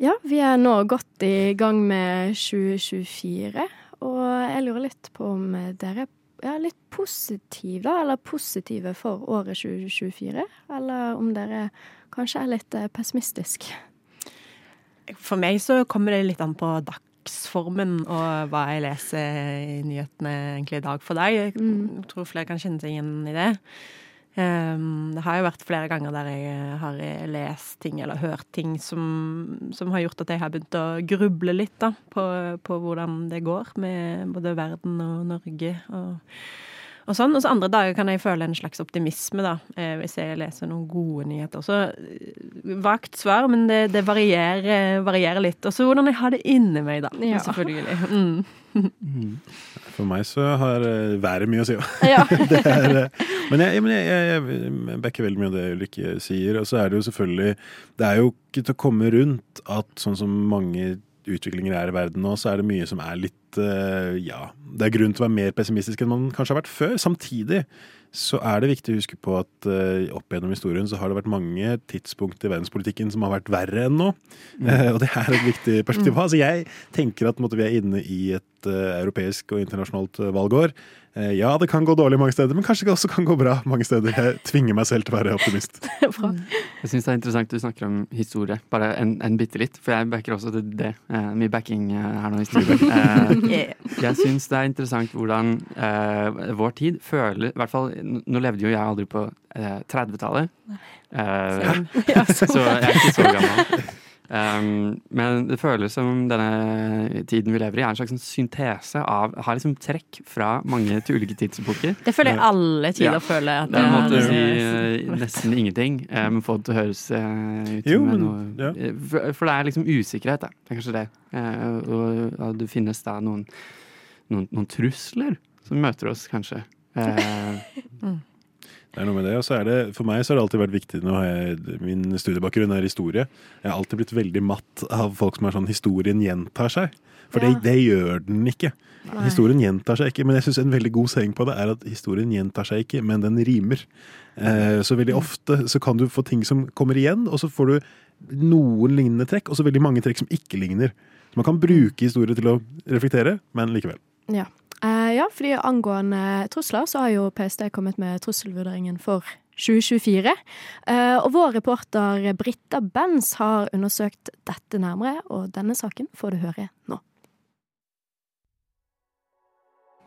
Ja, vi er nå godt i gang med 2024, og jeg lurer litt på om dere er litt positive, da, eller positive for året 2024? Eller om dere kanskje er litt pessimistiske? For meg så kommer det litt an på dagsformen og hva jeg leser i nyhetene egentlig i dag for deg. Jeg mm. tror flere kan kjenne seg igjen i det. Um, det har jo vært flere ganger der jeg har lest ting eller hørt ting som, som har gjort at jeg har begynt å gruble litt da, på, på hvordan det går med både verden og Norge. og og sånn. Og så andre dager kan jeg føle en slags optimisme, da, eh, hvis jeg leser noen gode nyheter. Så eh, vagt svar, men det, det varierer, varierer, litt. Og så hvordan jeg har det inni meg, da. Ja. Selvfølgelig. Mm. For meg så har eh, været mye å si, ja. er, men jeg, men jeg, jeg, jeg backer veldig mye av det Ulrikke sier. Og så er det jo selvfølgelig Det er jo ikke til å komme rundt at sånn som mange utviklinger er i verden nå, så er det mye som er litt uh, Ja, det er grunn til å være mer pessimistisk enn man kanskje har vært før. Samtidig så er det viktig å huske på at uh, opp gjennom historien så har det vært mange tidspunkt i verdenspolitikken som har vært verre enn nå. Mm. Uh, og det er et viktig perspektiv. Mm. Altså, jeg tenker at måtte, vi er inne i et europeisk og internasjonalt valgår. Eh, ja, det kan gå dårlig mange steder, men kanskje det også kan gå bra mange steder. Jeg tvinger meg selv til å være optimist. jeg syns det er interessant du snakker om historie, bare en, en bitte litt. For jeg backer også det. det. Uh, mye backing uh, her nå i studio. Uh, jeg syns det er interessant hvordan vår tid føler I hvert fall, nå levde jo jeg aldri på 30-tallet. så jeg er ikke så gammel. Um, men det føles som denne tiden vi lever i, er en slags syntese av Har liksom trekk fra mange til ulike tidsepoker. Det føler jeg alle tider ja. føler. At det er en måte å si uh, nesten ingenting, uh, um, få det til å høres uh, ut som noe ja. for, for, det er liksom usikkerhet, da. Det er kanskje det. og, og det finnes da noen, noen, noen, trusler som møter oss, kanskje. mm. Det er noe med det, og så er det, For meg så har det alltid vært viktig nå har jeg, Min studiebakgrunn er historie. Jeg har alltid blitt veldig matt av folk som er sånn Historien gjentar seg. For ja. det, det, gjør den ikke. Nei. Historien gjentar seg ikke. Men jeg syns en veldig god saying på det er at historien gjentar seg ikke, men den rimer. Eh, så veldig ofte så kan du få ting som kommer igjen, og så får du noen lignende trekk, og så veldig mange trekk som ikke ligner. Så man kan bruke historie til å reflektere, men likevel. Ja. Uh, ja, fordi angående trusler så har jo PST kommet med trusselvurderingen for 2024. Uh, eh, og vår reporter Britta Benz har undersøkt dette nærmere, og denne saken får du høre nå.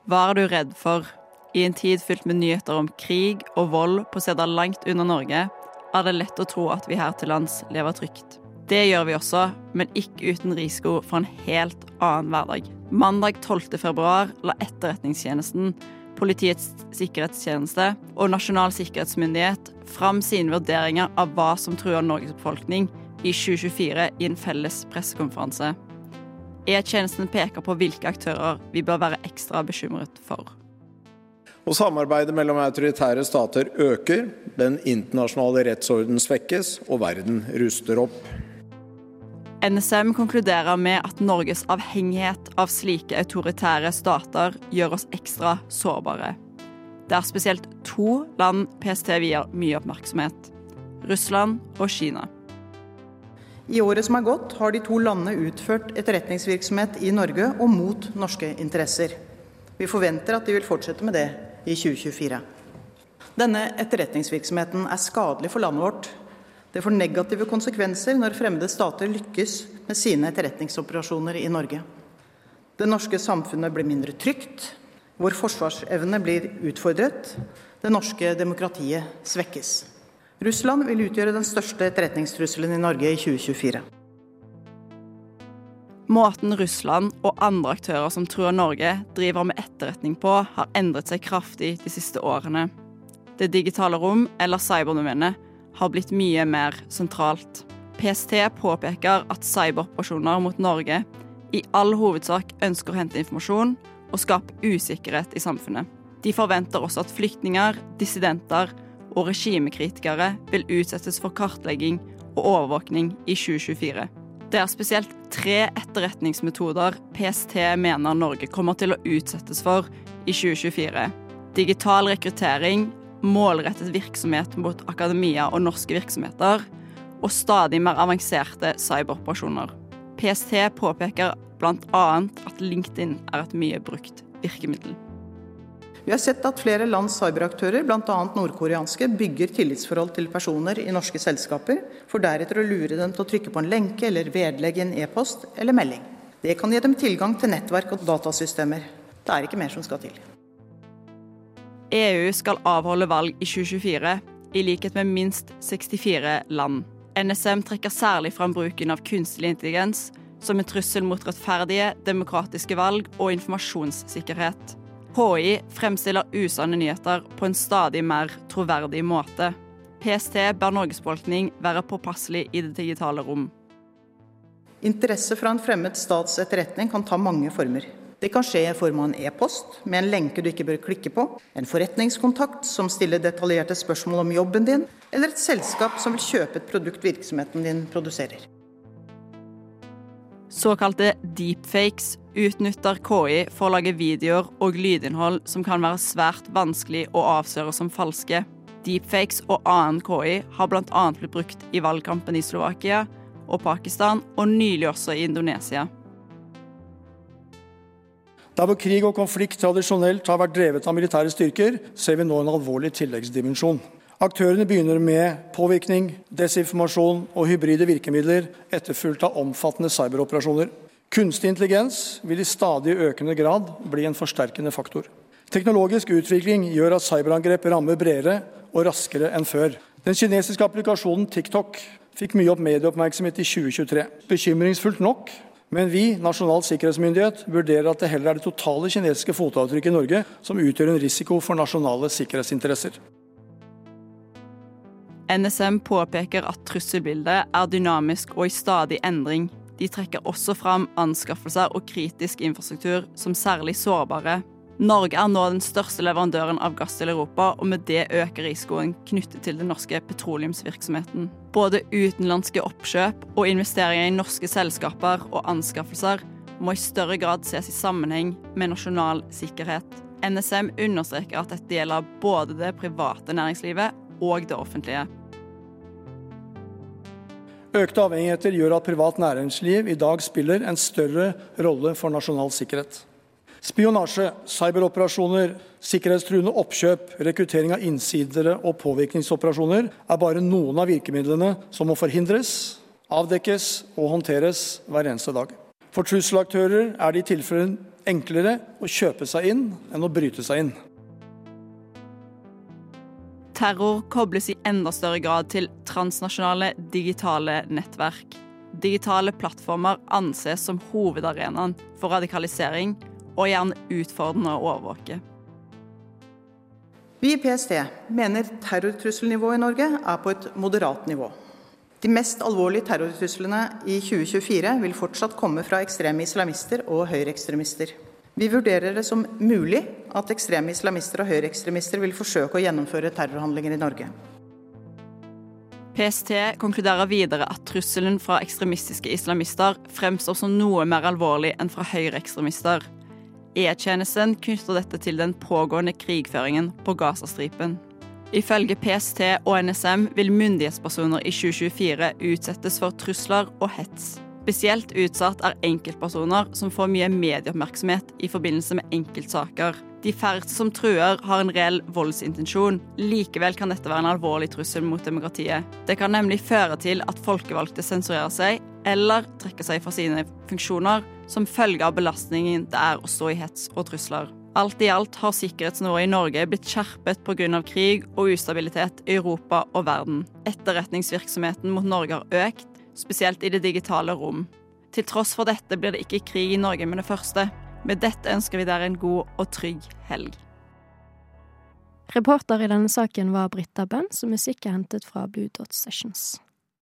Hva er du redd for? I en tid fylt med nyheter om krig og vold på steder langt unna Norge, er det lett å tro at vi her til lands lever trygt. Det gjør vi også, men ikke uten risiko for en helt annen hverdag. Mandag 12. februar la Etterretningstjenesten, Politiets sikkerhetstjeneste og Nasjonal sikkerhetsmyndighet fram sine vurderinger av hva som truer Norges befolkning i 2024 i en felles pressekonferanse. E-tjenesten peker på hvilke aktører vi bør være ekstra bekymret for. Og Samarbeidet mellom autoritære stater øker, den internasjonale rettsorden svekkes, og verden ruster opp. NSM konkluderer med at Norges avhengighet av slike autoritære stater gjør oss ekstra sårbare. Det er spesielt to land PST vier mye oppmerksomhet. Russland og Kina. I året som er gått, har de to landene utført etterretningsvirksomhet i Norge og mot norske interesser. Vi forventer at de vil fortsette med det i 2024. Denne etterretningsvirksomheten er skadelig for landet vårt det får negative konsekvenser når fremmede stater lykkes med sine etterretningsoperasjoner i Norge. Det norske samfunnet blir mindre trygt, vår forsvarsevne blir utfordret, det norske demokratiet svekkes. Russland vil utgjøre den største etterretningstrusselen i Norge i 2024. Måten Russland og andre aktører som truer Norge, driver med etterretning på, har endret seg kraftig de siste årene. Det digitale rom, eller cyberdomenet, har blitt mye mer sentralt. PST påpeker at cyberoperasjoner mot Norge i all hovedsak ønsker å hente informasjon og skape usikkerhet i samfunnet. De forventer også at flyktninger, dissidenter og regimekritikere vil utsettes for kartlegging og overvåkning i 2024. Det er spesielt tre etterretningsmetoder PST mener Norge kommer til å utsettes for i 2024. Digital rekruttering, målrettet virksomhet mot akademia og norske virksomheter, og stadig mer avanserte cyberoperasjoner. PST påpeker bl.a. at LinkedIn er et mye brukt virkemiddel. Vi har sett at flere lands cyberaktører, bl.a. nordkoreanske, bygger tillitsforhold til personer i norske selskaper, for deretter å lure dem til å trykke på en lenke eller vedlegge en e-post eller melding. Det kan gi dem tilgang til nettverk og datasystemer. Det er ikke mer som skal til. EU skal avholde valg i 2024, i likhet med minst 64 land. NSM trekker særlig fram bruken av kunstig intelligens som en trussel mot rettferdige, demokratiske valg og informasjonssikkerhet. HI fremstiller usanne nyheter på en stadig mer troverdig måte. PST ber Norges være påpasselig i det digitale rom. Interesse fra en fremmed stats etterretning kan ta mange former. Det kan skje i form av en e-post med en lenke du ikke bør klikke på, en forretningskontakt som stiller detaljerte spørsmål om jobben din, eller et selskap som vil kjøpe et produkt virksomheten din produserer. Såkalte deepfakes utnytter KI for å lage videoer og lydinnhold som kan være svært vanskelig å avsløre som falske. Deepfakes og annen KI har bl.a. blitt brukt i valgkampen i Slovakia og Pakistan, og nylig også i Indonesia. Der hvor krig og konflikt tradisjonelt har vært drevet av militære styrker, ser vi nå en alvorlig tilleggsdimensjon. Aktørene begynner med påvirkning, desinformasjon og hybride virkemidler, etterfulgt av omfattende cyberoperasjoner. Kunstig intelligens vil i stadig økende grad bli en forsterkende faktor. Teknologisk utvikling gjør at cyberangrep rammer bredere og raskere enn før. Den kinesiske applikasjonen TikTok fikk mye opp medieoppmerksomhet i 2023. Bekymringsfullt nok men vi, Nasjonal sikkerhetsmyndighet, vurderer at det heller er det totale kinesiske fotavtrykket i Norge som utgjør en risiko for nasjonale sikkerhetsinteresser. NSM påpeker at trusselbildet er dynamisk og i stadig endring. De trekker også fram anskaffelser og kritisk infrastruktur som særlig sårbare. Norge er nå den største leverandøren av gass til Europa, og med det øker risikoen knyttet til den norske petroleumsvirksomheten. Både utenlandske oppkjøp og investeringer i norske selskaper og anskaffelser må i større grad ses i sammenheng med nasjonal sikkerhet. NSM understreker at dette gjelder både det private næringslivet og det offentlige. Økte avhengigheter gjør at privat næringsliv i dag spiller en større rolle for nasjonal sikkerhet. Spionasje, cyberoperasjoner, sikkerhetstruende oppkjøp, rekruttering av innsidere og påvirkningsoperasjoner er bare noen av virkemidlene som må forhindres, avdekkes og håndteres hver eneste dag. For trusselaktører er det i tilfelle enklere å kjøpe seg inn enn å bryte seg inn. Terror kobles i enda større grad til transnasjonale digitale nettverk. Digitale plattformer anses som hovedarenaen for radikalisering og gjerne utfordrende å overvåke. Vi i PST mener terrortrusselnivået i Norge er på et moderat nivå. De mest alvorlige terrortruslene i 2024 vil fortsatt komme fra ekstreme islamister og høyreekstremister. Vi vurderer det som mulig at ekstreme islamister og høyreekstremister vil forsøke å gjennomføre terrorhandlinger i Norge. PST konkluderer videre at trusselen fra ekstremistiske islamister fremstår som noe mer alvorlig enn fra høyreekstremister. E-tjenesten knytter dette til den pågående krigføringen på Gazastripen. Ifølge PST og NSM vil myndighetspersoner i 2024 utsettes for trusler og hets. Spesielt utsatt er enkeltpersoner som får mye medieoppmerksomhet i forbindelse med enkeltsaker. De færreste som truer, har en reell voldsintensjon. Likevel kan dette være en alvorlig trussel mot demokratiet. Det kan nemlig føre til at folkevalgte sensurerer seg eller trekker seg fra sine funksjoner som følge av belastningen det er å stå i hets og trusler. Alt i alt har sikkerhetsnivået i Norge blitt skjerpet pga. krig og ustabilitet i Europa og verden. Etterretningsvirksomheten mot Norge har økt, spesielt i det digitale rom. Til tross for dette blir det ikke krig i Norge med det første. Med dette ønsker vi dere en god og trygg helg. Reporter i denne saken var Britta Benz, og musikk er hentet fra Blue Dot Sessions.